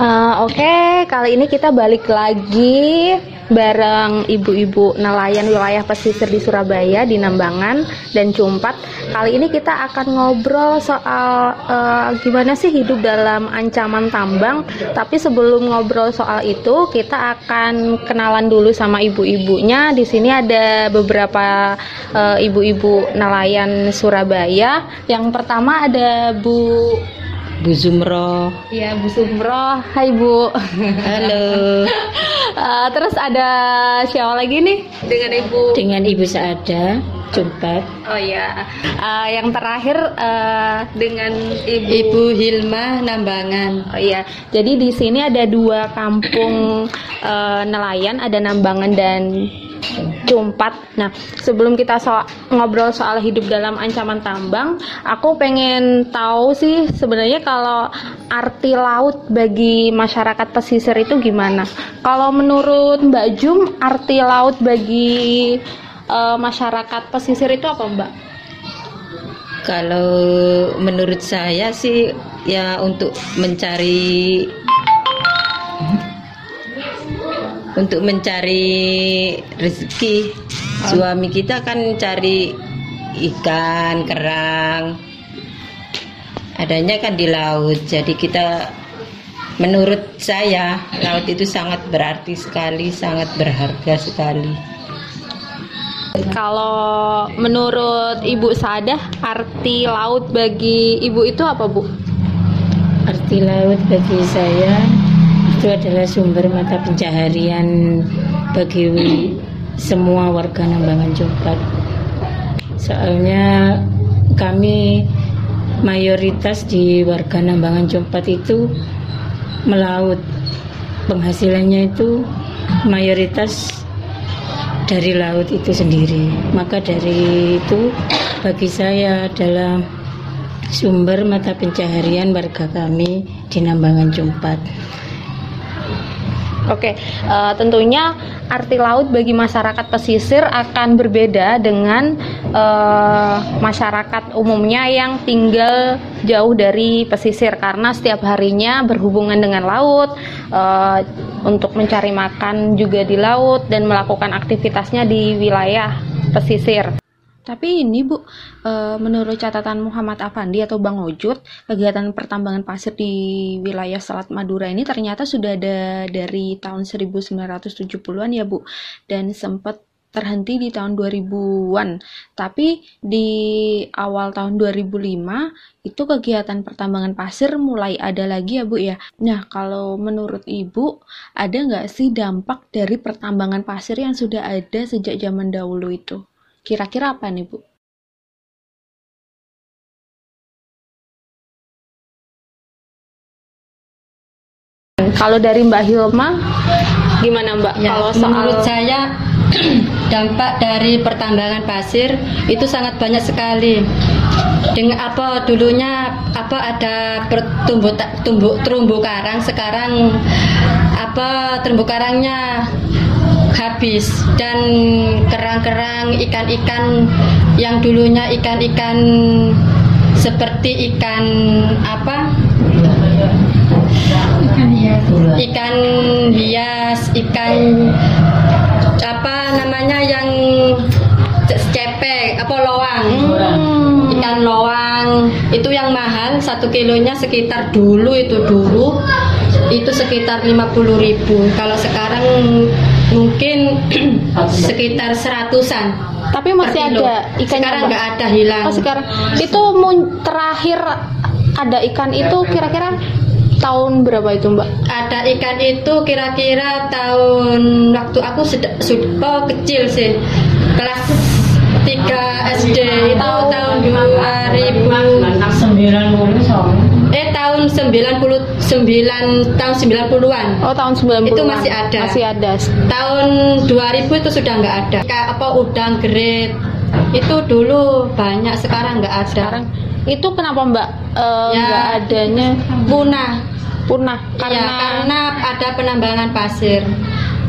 Uh, Oke, kali ini kita balik lagi bareng ibu-ibu nelayan wilayah pesisir di Surabaya di Nambangan dan Cumpat. Kali ini kita akan ngobrol soal uh, gimana sih hidup dalam ancaman tambang. Tapi sebelum ngobrol soal itu, kita akan kenalan dulu sama ibu-ibunya. Di sini ada beberapa uh, ibu-ibu nelayan Surabaya. Yang pertama ada Bu Bu Zumro. Iya, Bu Zumro. Hai, Bu. Halo. uh, terus ada siapa lagi nih dengan Ibu? Dengan Ibu Saada, Jumpat. Oh iya. Uh, yang terakhir uh, dengan Ibu Ibu Hilma Nambangan. Oh iya. Jadi di sini ada dua kampung uh, nelayan, ada Nambangan dan Cumpat. Nah, sebelum kita so ngobrol soal hidup dalam ancaman tambang, aku pengen tahu sih sebenarnya kalau arti laut bagi masyarakat pesisir itu gimana? Kalau menurut Mbak Jum, arti laut bagi uh, masyarakat pesisir itu apa, Mbak? Kalau menurut saya sih ya untuk mencari untuk mencari rezeki. Suami kita kan cari ikan kerang. Adanya kan di laut jadi kita menurut saya laut itu sangat berarti sekali sangat berharga sekali. Kalau menurut Ibu Sadah arti laut bagi Ibu itu apa Bu? Arti laut bagi saya itu adalah sumber mata pencaharian bagi semua warga Nambangan Jombang. Soalnya kami mayoritas di warga Nambangan Jompat itu melaut. Penghasilannya itu mayoritas dari laut itu sendiri. Maka dari itu bagi saya adalah sumber mata pencaharian warga kami di Nambangan Jompat. Oke, uh, tentunya arti laut bagi masyarakat pesisir akan berbeda dengan uh, masyarakat umumnya yang tinggal jauh dari pesisir karena setiap harinya berhubungan dengan laut uh, untuk mencari makan juga di laut dan melakukan aktivitasnya di wilayah pesisir. Tapi ini Bu, e, menurut catatan Muhammad Afandi atau Bang Ojut, kegiatan pertambangan pasir di wilayah Selat Madura ini ternyata sudah ada dari tahun 1970-an ya Bu, dan sempat terhenti di tahun 2000-an. Tapi di awal tahun 2005 itu kegiatan pertambangan pasir mulai ada lagi ya Bu ya. Nah kalau menurut Ibu ada nggak sih dampak dari pertambangan pasir yang sudah ada sejak zaman dahulu itu? Kira-kira apa nih, Bu? Kalau dari Mbak Hilma, gimana Mbak? Ya, Kalau soal... menurut saya dampak dari pertambangan pasir itu sangat banyak sekali. Dengan apa dulunya apa ada tumbuh tumbuh terumbu karang sekarang apa terumbu karangnya habis. Dan kerang-kerang ikan-ikan yang dulunya ikan-ikan seperti ikan apa? Ikan hias. Ikan hias ikan apa namanya yang cepek apa loang? Hmm. ikan loang. Itu yang mahal satu kilonya sekitar dulu itu dulu. Itu sekitar 50.000 kalau sekarang mungkin sekitar seratusan tapi masih ada ikan sekarang nggak ada hilang. Oh, sekarang. Itu terakhir ada ikan itu kira-kira tahun berapa itu mbak? Ada ikan itu kira-kira tahun waktu aku sudah oh, kecil sih. Kelas 3 SD itu tahun 2009 eh tahun 99 tahun 90-an. Oh, tahun 90-an. Itu masih ada. Masih ada. Tahun 2000 itu sudah nggak ada. Kayak apa udang gerit. Itu dulu banyak, sekarang nggak ada. Sekarang itu kenapa Mbak uh, ya, nggak adanya punah? Punah karena ya, karena ada penambangan pasir.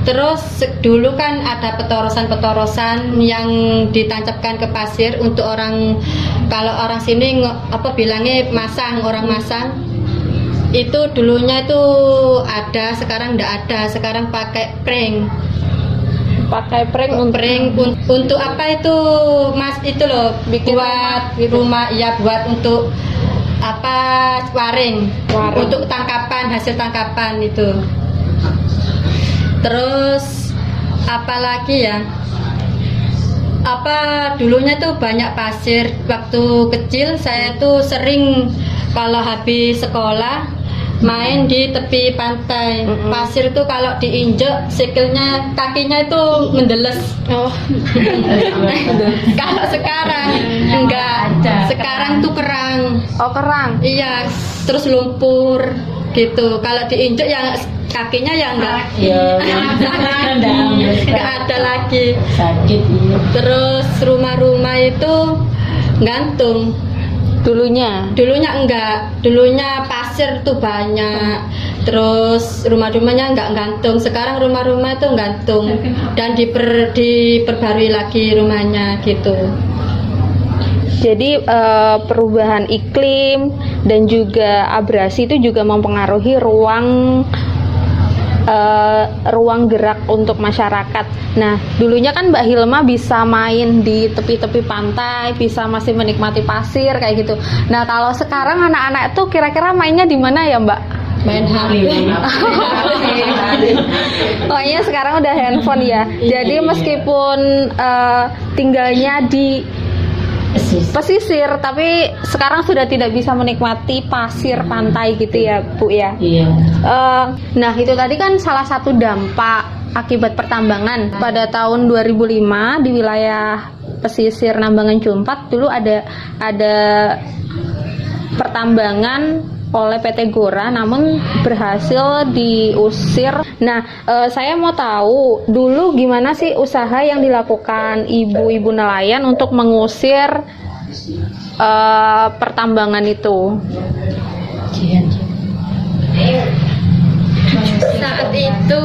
Terus dulu kan ada petorosan-petorosan yang ditancapkan ke pasir untuk orang kalau orang sini apa bilangnya masang orang masang. Itu dulunya itu ada sekarang ndak ada. Sekarang pakai prank. Pakai prank untuk prank un- untuk apa itu mas? Itu loh Bikin buat rumah. ya buat untuk apa waring, Waring. untuk tangkapan hasil tangkapan itu terus apalagi ya? Apa dulunya tuh banyak pasir. Waktu kecil saya tuh sering kalau habis sekolah main di tepi pantai. Pasir tuh kalau diinjek sikilnya kakinya itu mendeles. Oh. Kalau sekarang enggak. Sekarang tuh kerang. Oh kerang? Iya terus lumpur gitu. Kalau diinjek ya kakinya ya enggak Ya, enggak ada lagi. Sakit iya. terus rumah-rumah itu gantung. Dulunya? Dulunya enggak. Dulunya pasir tuh banyak. Terus rumah-rumahnya enggak gantung. Sekarang rumah-rumah itu gantung. Dan diper, diperbarui lagi rumahnya gitu Jadi eh, perubahan iklim dan juga abrasi itu juga mempengaruhi ruang eh, ruang gerak untuk masyarakat. Nah, dulunya kan Mbak Hilma bisa main di tepi-tepi pantai, bisa masih menikmati pasir kayak gitu. Nah, kalau sekarang anak-anak tuh kira-kira mainnya di mana ya, Mbak? main hari Pokoknya sekarang udah handphone ya. Jadi meskipun eh, tinggalnya di Pesisir tapi sekarang sudah tidak bisa menikmati pasir pantai gitu ya Bu ya. Iya. Eh, nah itu tadi kan salah satu dampak akibat pertambangan pada tahun 2005 di wilayah pesisir Nambangan Jumpat dulu ada ada pertambangan oleh PT Gora namun berhasil diusir. Nah, eh, saya mau tahu dulu gimana sih usaha yang dilakukan ibu-ibu nelayan untuk mengusir eh, pertambangan itu? saat itu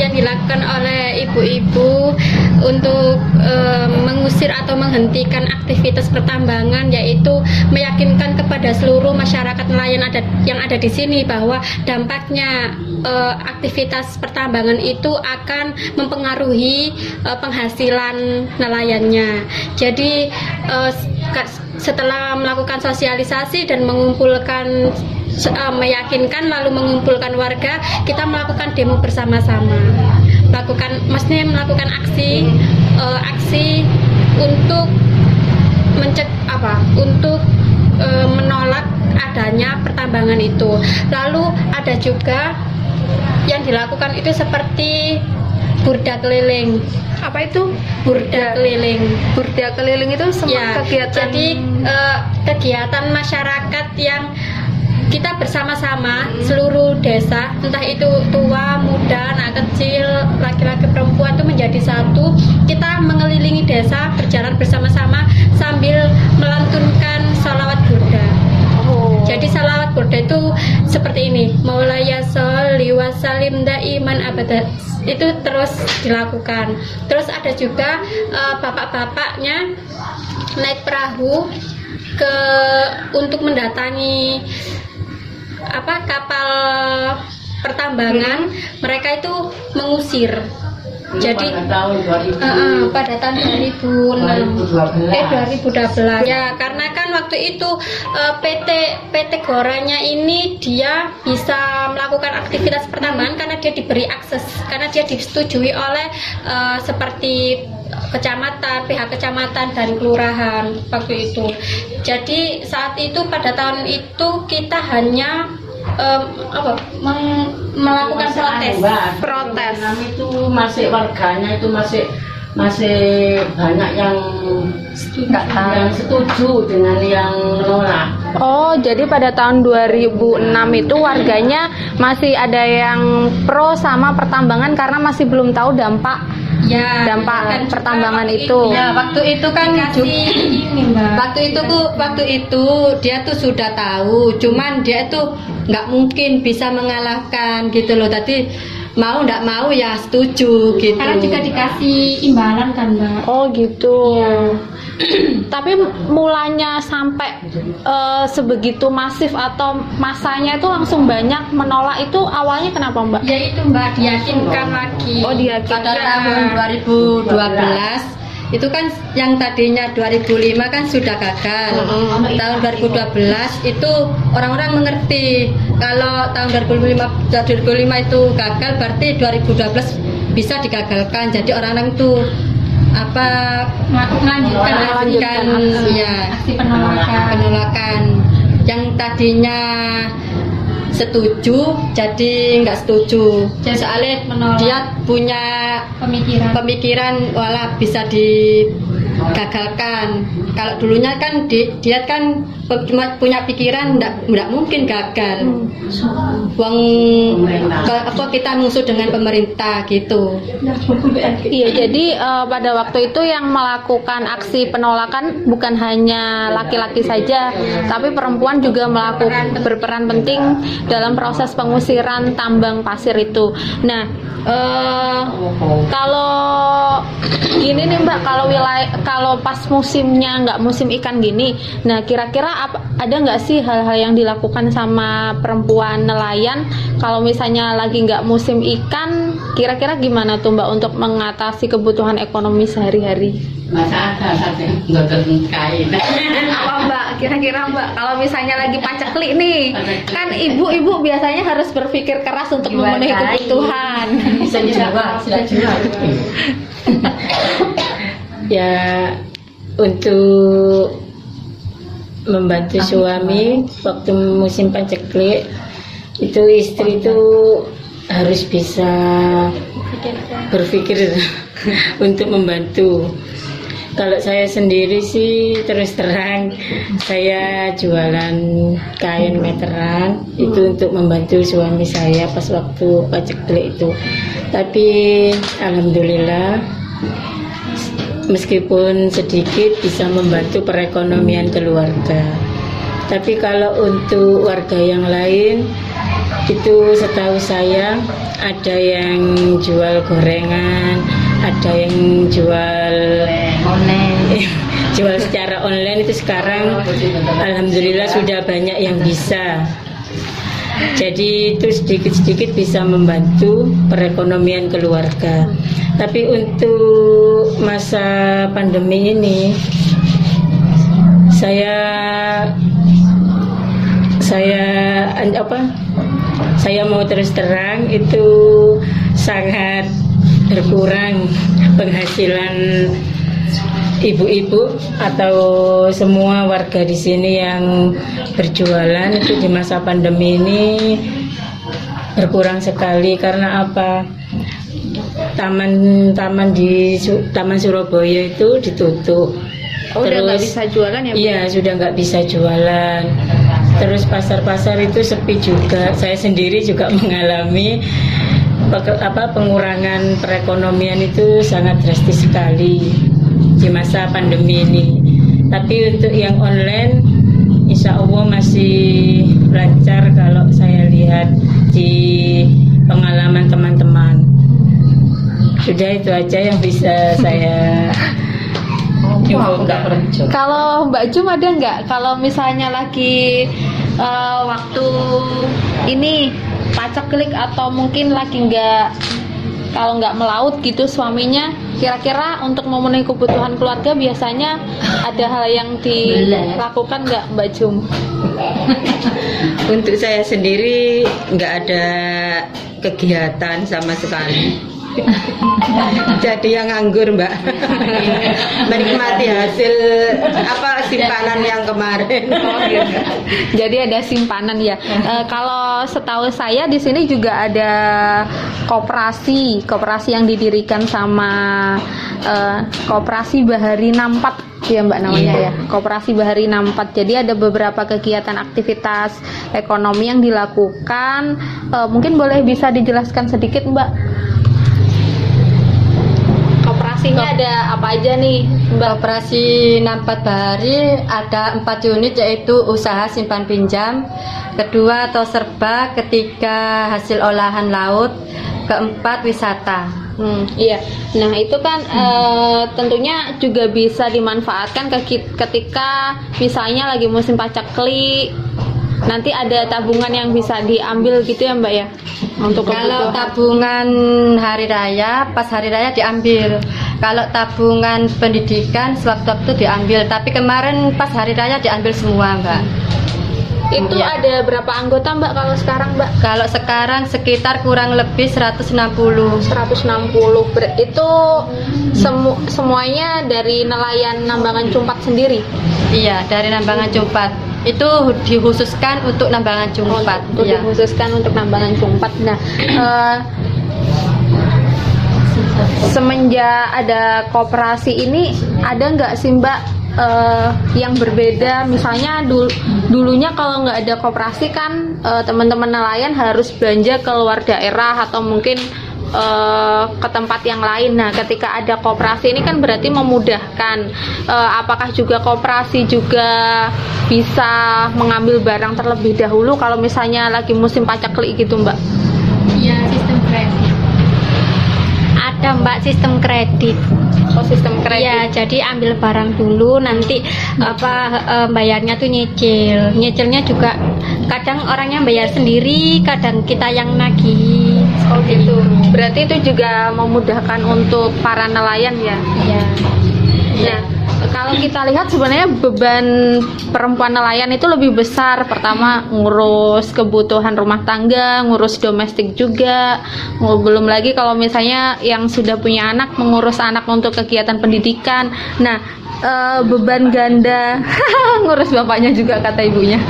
yang dilakukan oleh ibu-ibu untuk eh, mengusir atau menghentikan aktivitas pertambangan yaitu meyakinkan kepada seluruh masyarakat nelayan ada yang ada di sini bahwa dampaknya eh, aktivitas pertambangan itu akan mempengaruhi eh, penghasilan nelayannya. Jadi ka- setelah melakukan sosialisasi dan mengumpulkan meyakinkan lalu mengumpulkan warga kita melakukan demo bersama-sama. Melakukan maksudnya melakukan aksi eh, aksi untuk mencek apa untuk eh, menolak adanya pertambangan itu. Lalu ada juga yang dilakukan itu seperti burda keliling. Apa itu? burda. keliling. Burda keliling itu semua Ya, kegiatan jadi eh, kegiatan masyarakat yang kita bersama-sama seluruh desa, entah itu tua, muda, anak kecil, laki-laki, perempuan itu menjadi satu. Kita mengelilingi desa, berjalan bersama-sama sambil melantunkan salawat burda. Oh. Jadi salawat burda itu seperti ini. Maulaya sholli wa salim daiman abada. Itu terus dilakukan. Terus ada juga eh, bapak-bapaknya naik perahu ke untuk mendatangi apa kapal pertambangan. Mereka itu mengusir. Jadi pada tahun 2000. Eh, eh, pada tahun 2006 2012. eh 2012 ya karena kan waktu itu eh, PT PT Goranya ini dia bisa melakukan aktivitas pertambangan karena dia diberi akses karena dia disetujui oleh eh, seperti kecamatan, pihak kecamatan dan kelurahan waktu itu. Jadi saat itu pada tahun itu kita hanya em, apa meng- melakukan Masih protes. Mbak. Protes. Vietnam itu masih warganya itu masih masih banyak yang yang setuju dengan yang menolak. Oh, jadi pada tahun 2006 itu warganya masih ada yang pro sama pertambangan karena masih belum tahu dampak Ya, dampak juga pertambangan waktu itu. ya waktu itu kan ini mbak waktu itu ku waktu itu dia tuh sudah tahu cuman dia tuh nggak mungkin bisa mengalahkan gitu loh tadi mau nggak mau ya setuju gitu karena juga dikasih imbalan kan mbak Oh, gitu. Iya. Tapi mulanya sampai eh, sebegitu masif atau masanya itu langsung banyak menolak itu awalnya kenapa Mbak? Ya itu Mbak diyakinkan lagi. Oh diyakinkan. pada tahun 2012 itu kan yang tadinya 2005 kan sudah gagal. Tahun 2012 itu orang-orang mengerti kalau tahun 2005 2005 itu gagal berarti 2012 bisa digagalkan. Jadi orang-orang itu apa melanjutkan melanjutkan ya aksi penolakan. penolakan yang tadinya setuju jadi nggak setuju Jadi soalnya menolak. dia punya pemikiran. pemikiran wala bisa digagalkan kalau dulunya kan di- dia kan cuma punya pikiran nggak mungkin gagal. Uang ke- kita musuh dengan pemerintah gitu. Iya, jadi eh, pada waktu itu yang melakukan aksi penolakan bukan hanya laki-laki saja, tapi perempuan juga melakukan berperan penting dalam proses pengusiran tambang pasir itu. Nah, eh, kalau gini nih Mbak, kalau wilayah kalau pas musimnya nggak musim ikan gini, nah kira-kira apa- ada nggak sih hal-hal yang dilakukan sama perempuan nelayan kalau misalnya lagi nggak musim ikan, kira-kira gimana tuh Mbak untuk mengatasi kebutuhan ekonomi sehari-hari? Masa ada saja nggak kain. Apa Mbak? Kira-kira Mbak, kalau misalnya lagi paceklik nih, kan ibu-ibu biasanya harus berpikir keras untuk memenuhi kebutuhan. Bisa bisa jual. ya untuk membantu suami waktu musim paceklik itu istri itu harus bisa berpikir untuk membantu. Kalau saya sendiri sih terus terang saya jualan kain meteran itu untuk membantu suami saya pas waktu paceklik itu. Tapi alhamdulillah meskipun sedikit bisa membantu perekonomian keluarga. Tapi kalau untuk warga yang lain itu setahu saya ada yang jual gorengan, ada yang jual online, jual secara online itu sekarang alhamdulillah sudah banyak yang bisa. Jadi itu sedikit-sedikit bisa membantu perekonomian keluarga. Tapi untuk masa pandemi ini saya saya apa? Saya mau terus terang itu sangat berkurang penghasilan ibu-ibu atau semua warga di sini yang berjualan itu di masa pandemi ini berkurang sekali karena apa? Taman-taman di Taman Surabaya itu ditutup. Oh, udah nggak Terus- bisa jualan ya? Iya, sudah nggak bisa jualan. Terus pasar-pasar itu sepi juga. Saya sendiri juga mengalami apa pengurangan perekonomian itu sangat drastis sekali di masa pandemi ini. Tapi untuk yang online, insya Allah masih lancar kalau saya lihat di pengalaman teman-teman. Sudah itu aja yang bisa saya infokan. Kalau Mbak Jum ada nggak? Kalau misalnya lagi eh, waktu ini paceklik atau mungkin lagi nggak kalau nggak melaut gitu suaminya kira-kira untuk memenuhi kebutuhan keluarga biasanya ada hal yang dilakukan nggak Mbak Jum? Untuk saya sendiri nggak ada kegiatan sama sekali. Jadi yang nganggur mbak Menikmati hasil apa simpanan yang kemarin Jadi ada simpanan ya. Eh, kalau setahu saya di sini juga ada koperasi, koperasi yang didirikan sama eh, koperasi Bahari 64 ya Mbak namanya ya. Koperasi Bahari 64. Jadi ada beberapa kegiatan aktivitas ekonomi yang dilakukan. Eh, mungkin boleh bisa dijelaskan sedikit Mbak? Koperasinya ada apa aja nih Mbak? Operasi Nampat Bahari ada empat unit yaitu usaha simpan pinjam, kedua atau serba, ketiga hasil olahan laut, keempat wisata. Hmm, iya. Nah, itu kan eh, tentunya juga bisa dimanfaatkan ke- ketika misalnya lagi musim pacekli. Nanti ada tabungan yang bisa diambil gitu ya, Mbak ya? Untuk Kalau kebutuhan. tabungan hari raya, pas hari raya diambil. Kalau tabungan pendidikan sewaktu-waktu diambil. Tapi kemarin pas hari raya diambil semua, Mbak. itu Iya. ada berapa anggota, Mbak kalau sekarang, Mbak? Kalau sekarang sekitar kurang lebih 160. 160 Ber- itu semu semuanya dari nelayan Nambangan Cumpat sendiri. Iya, dari Nambangan Cumpat. Itu dikhususkan untuk Nambangan Cumpat. Untuk Iya. dikhususkan untuk Nambangan Cumpat. Nah, eh, semenjak ada koperasi ini ada nggak sih Mbak eh, yang berbeda? Misalnya dulu dulunya kalau nggak ada koperasi kan eh, teman-teman nelayan harus belanja ke luar daerah atau mungkin eh, ke tempat yang lain. Nah, ketika ada koperasi ini kan berarti memudahkan. Eh, apakah juga koperasi juga bisa mengambil barang terlebih dahulu kalau misalnya lagi musim paceklik gitu, Mbak? Iya, sistem kredit. Ada Mbak sistem kredit. Oh, sistem kredit. Iya, jadi ambil barang dulu nanti apa eh, bayarnya tuh nyicil. Nyicilnya juga kadang orangnya bayar sendiri, kadang kita yang nagih. Oh gitu. Berarti itu juga memudahkan untuk para nelayan ya. Iya. Nah, kalau kita lihat sebenarnya beban perempuan nelayan itu lebih besar. Pertama ngurus kebutuhan rumah tangga, ngurus domestik juga. Belum lagi kalau misalnya yang sudah punya anak mengurus anak untuk kegiatan pendidikan. Nah, eh, beban ganda ngurus bapaknya juga kata ibunya.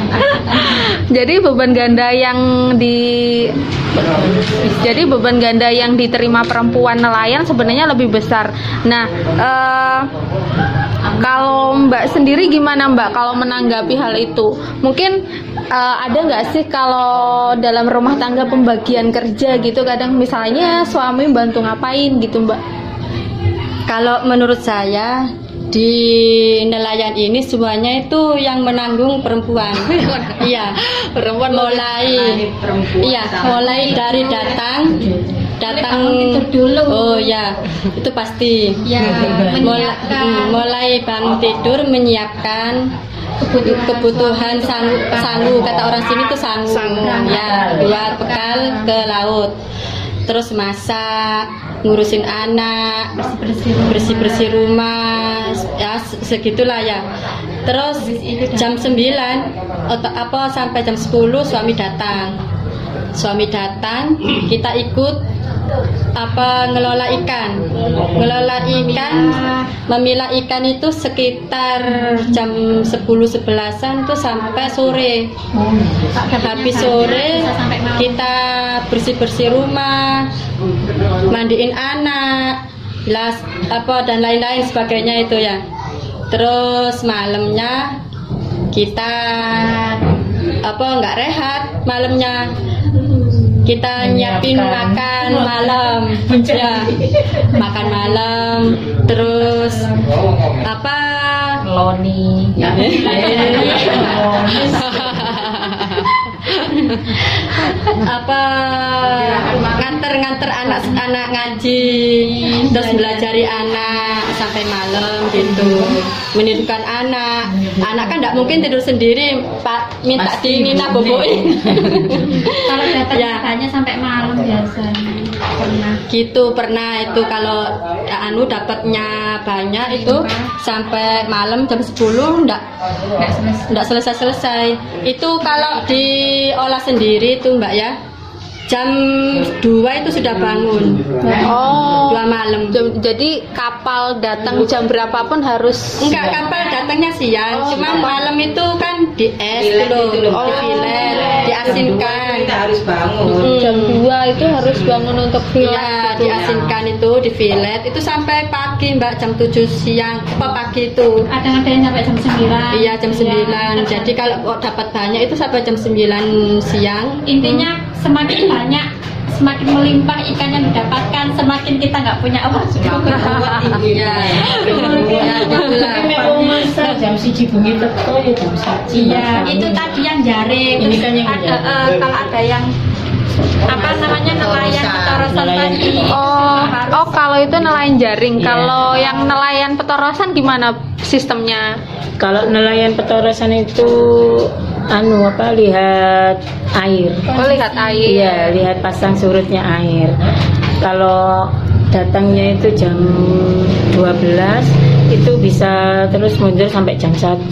Jadi beban ganda yang di jadi beban ganda yang diterima perempuan nelayan sebenarnya lebih besar. Nah, eh, kalau Mbak sendiri gimana Mbak kalau menanggapi hal itu? Mungkin eh, ada nggak sih kalau dalam rumah tangga pembagian kerja gitu kadang misalnya suami bantu ngapain gitu Mbak? Kalau menurut saya di nelayan ini semuanya itu yang menanggung perempuan. iya, perempuan mulai Iya, mulai dari datang datang dulu. Oh ya, itu pasti. Ya, Mulai, mm, mulai bangun tidur menyiapkan Kebutuhan kebutuhan sangu, sangu kata orang sini tuh sangu, ya buat bekal ke laut terus masak ngurusin anak bersih bersih rumah ya se- segitulah ya. Terus jam 9 atau apa sampai jam 10 suami datang. Suami datang kita ikut apa ngelola ikan. Ngelola ikan memilah ikan itu sekitar jam 10 11an tuh sampai sore. Habis sore kita bersih bersih rumah mandiin anak las apa dan lain-lain sebagainya itu ya. Terus malamnya kita apa nggak rehat malamnya kita nyiapin makan malam. Ya makan malam terus apa? Loni. apa? Nganter-nganter anak-anak ngaji terus belajari anak sampai malam gitu menidurkan anak anak kan tidak mungkin tidur sendiri pak minta Pasti di Nina ibunya. boboin Kalau dapat Ya. ikannya sampai malam biasanya. Pernah. gitu pernah itu kalau ya, anu dapatnya banyak itu sampai malam jam 10 ndak Nggak selesai. ndak selesai-selesai itu kalau diolah sendiri itu mbak ya jam 2 itu sudah bangun. Oh. dua malam. Jadi kapal datang jam berapapun harus enggak kapal datangnya siang. Oh, cuman malam itu kan di es Filet loh itu loh. di filet diasinkan. Kita harus bangun. Mm. jam 2 itu harus bangun untuk filet Iya, gitu. diasinkan itu di filet. Itu sampai pagi mbak jam 7 siang. Apa pagi itu? Kadang ada yang sampai jam 9. Iya jam 9 Jadi kalau kok dapat banyak itu sampai jam 9 siang. Intinya semakin banyak semakin melimpah ikan yang didapatkan semakin kita nggak punya uang Iya Ya gitulah Masa jam siji bengi teko ya jam siji. Iya, itu tadi yang jaring. Ini Terus kan yang ada eh, kalau ada yang apa namanya nelayan Nelayan tadi. Oh, oh kalau itu nelayan jaring. Iya. Kalau yang nelayan petorosan gimana sistemnya? Kalau nelayan petorosan itu anu apa lihat air. Oh, lihat air. Iya, lihat pasang surutnya air. Kalau datangnya itu jam 12 itu bisa terus mundur sampai jam 1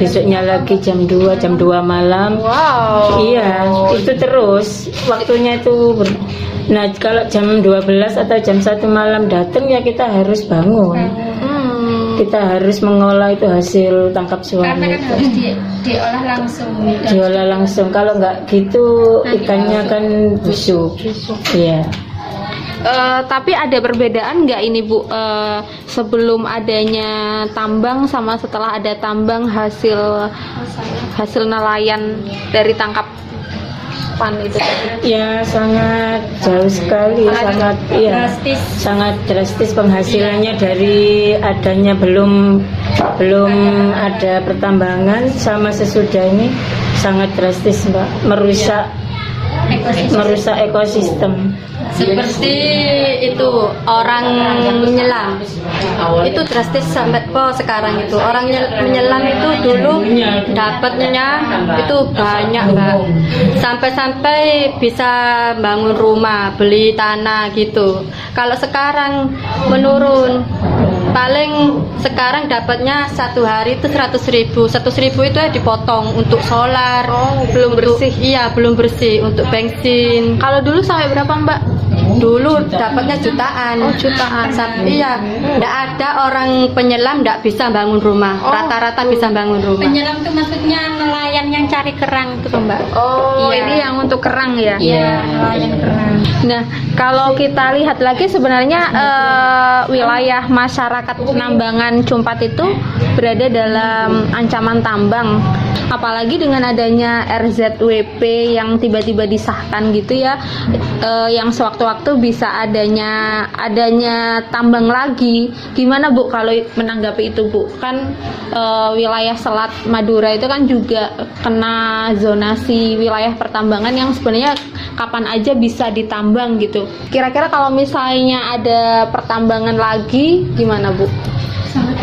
besoknya lagi jam 2 jam 2 malam Wow. Iya, itu terus waktunya itu ber- Nah, kalau jam 12 atau jam 1 malam datang ya kita harus bangun. Kita harus mengolah itu hasil tangkap karena suami kan itu. harus di, diolah langsung Diolah langsung. Kalau nggak gitu ikannya kan busuk. Iya. Eh, tapi ada perbedaan nggak ini Bu Eh, sebelum adanya tambang sama setelah ada tambang hasil hasil nelayan dari tangkap pan itu? Ya sangat jauh sekali, sangat iya, drastis. sangat drastis penghasilannya dari adanya belum belum ada pertambangan sama sesudah ini sangat drastis mbak, merusak merusak ekosistem. seperti itu orang menyelam. Itu drastis sampai po sekarang itu. Orang nyel- menyelam itu dulu dapatnya itu banyak mbak. Sampai-sampai bisa bangun rumah beli tanah gitu. Kalau sekarang menurun paling sekarang dapatnya satu hari itu 100 ribu. 100 ribu itu ya dipotong untuk solar belum bersih. iya belum bersih untuk bensin. Kalau dulu sampai berapa Mbak? Dulu dapatnya jutaan Oh, jutaan. Sam- iya nggak ada orang penyelam nggak bisa bangun rumah Oh, rata-rata bisa bangun rumah penyelam itu maksudnya nelayan yang cari kerang itu mbak Oh, Iya. ini yang untuk kerang ya? Iya, nelayan kerang Nah, kalau kita lihat lagi sebenarnya eh, wilayah masyarakat penambangan Cumpat itu berada dalam ancaman tambang. Apalagi dengan adanya RZWP yang tiba-tiba disahkan gitu ya, eh, yang sewaktu-waktu bisa adanya adanya tambang lagi. Gimana Bu kalau menanggapi itu Bu? Kan eh, wilayah Selat Madura itu kan juga kena zonasi wilayah pertambangan yang sebenarnya kapan aja bisa ditambang gitu. Kira-kira kalau misalnya ada pertambangan lagi gimana Bu?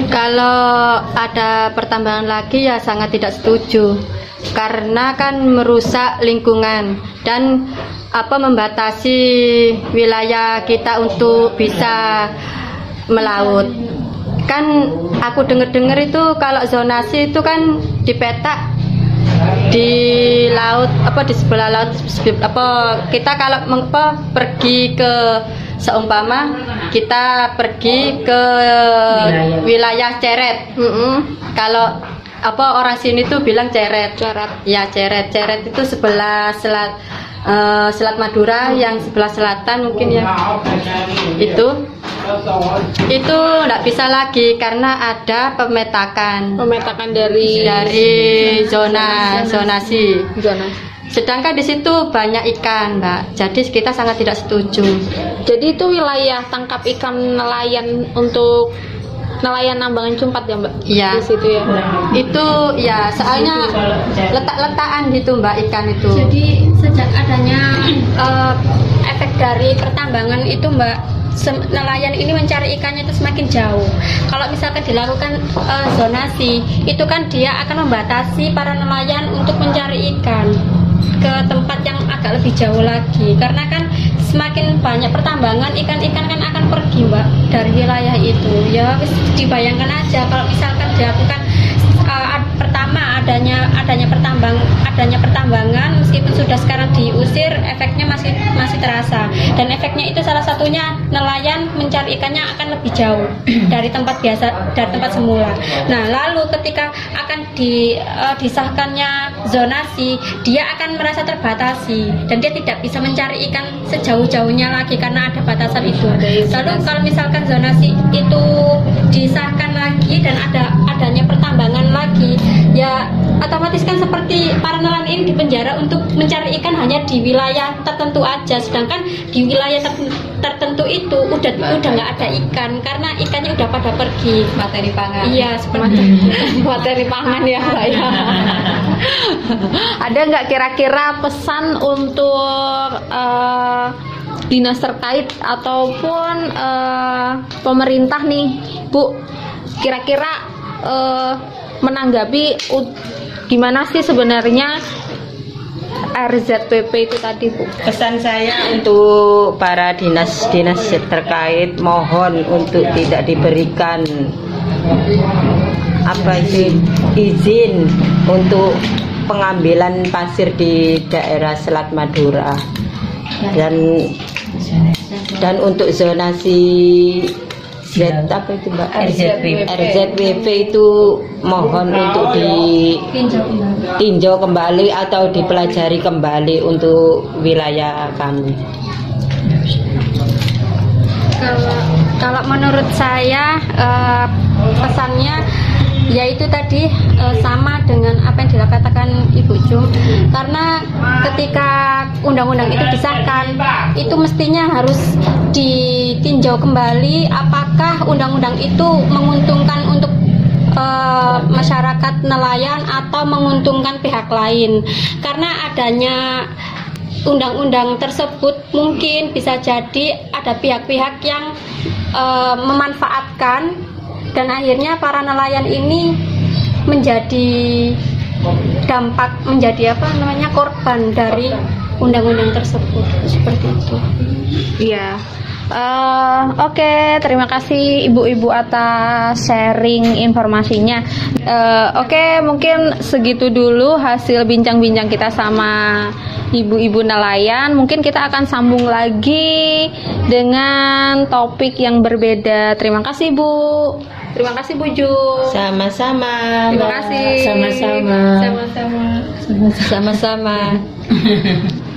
kalau ada pertambangan lagi ya sangat tidak setuju karena kan merusak lingkungan dan apa membatasi wilayah kita untuk bisa melaut. Kan aku dengar-dengar itu kalau zonasi itu kan dipetak di laut apa di sebelah laut apa kita kalau apa, pergi ke seumpama kita pergi ke wilayah, Ceret. Mm-mm. kalau apa orang sini tuh bilang Ceret Ceret ya Ceret Ceret itu sebelah selat eh, selat Madura yang sebelah selatan mungkin ya itu itu nggak bisa lagi karena ada pemetakan Memetakan dari dari zona zonasi. zona. Sedangkan di situ banyak ikan, Mbak. Jadi kita sangat tidak setuju. Jadi itu wilayah tangkap ikan nelayan untuk nelayan nambangan Cumpat ya Mbak? Iya. Di situ ya. Itu ya soalnya letak-letakan gitu, Mbak, ikan itu. Jadi sejak adanya eh, efek dari pertambangan itu Mbak nelayan ini mencari ikannya itu semakin jauh. Kalau misalkan dilakukan eh, zonasi, itu kan dia akan membatasi para nelayan untuk mencari ikan ke tempat yang agak lebih jauh lagi. Karena kan semakin banyak pertambangan ikan-ikan kan akan pergi Mbak dari wilayah itu. Ya dibayangkan aja kalau misalkan dilakukan ad- pertama adanya adanya pertambang adanya pertambangan meskipun sudah sekarang diusir efeknya masih masih terasa dan efeknya itu salah satunya nelayan mencari ikannya akan lebih jauh dari tempat biasa dari tempat semula. Nah lalu ketika akan di, eh, disahkannya zonasi dia akan merasa terbatasi dan dia tidak bisa mencari ikan sejauh-jauhnya lagi karena ada batasan itu. Lalu kalau misalkan zonasi itu disahkan lagi dan ada adanya pertambangan lagi, ya otomatis kan seperti para nelayan ini di penjara untuk mencari ikan hanya di wilayah tertentu aja, sedangkan di wilayah ter- tertentu itu udah udah nggak ada ikan karena ikannya udah pada pergi. Materi pangan. Iya seperti materi pangan ya Mbak ya. Ada nggak kira-kira pesan untuk eh, dinas terkait ataupun eh, pemerintah nih, Bu, kira-kira eh, menanggapi u- gimana sih sebenarnya RZPP itu tadi, Bu? Pesan saya untuk para dinas-dinas terkait mohon untuk tidak diberikan apa itu izin untuk pengambilan pasir di daerah Selat Madura dan dan untuk zonasi Z apa itu Mbak RZWP. RZWP itu mohon untuk ditinjau kembali atau dipelajari kembali untuk wilayah kami. Kalau kalau menurut saya eh, pesannya yaitu tadi eh, sama dengan apa yang dikatakan Ibu Jum karena ketika undang-undang itu disahkan itu mestinya harus ditinjau kembali apakah undang-undang itu menguntungkan untuk eh, masyarakat nelayan atau menguntungkan pihak lain. Karena adanya undang-undang tersebut mungkin bisa jadi ada pihak-pihak yang eh, memanfaatkan dan akhirnya para nelayan ini menjadi dampak menjadi apa namanya korban dari undang-undang tersebut seperti itu. Iya. Eh, Oke, terima kasih ibu-ibu atas sharing informasinya. Eh, Oke, mungkin segitu dulu hasil bincang-bincang kita sama ibu-ibu nelayan. Mungkin kita akan sambung lagi dengan topik yang berbeda. Terima kasih Bu. Terima kasih Bu Ju. Sama-sama. Terima kasih. Sama-sama. Sama-sama. Sama-sama.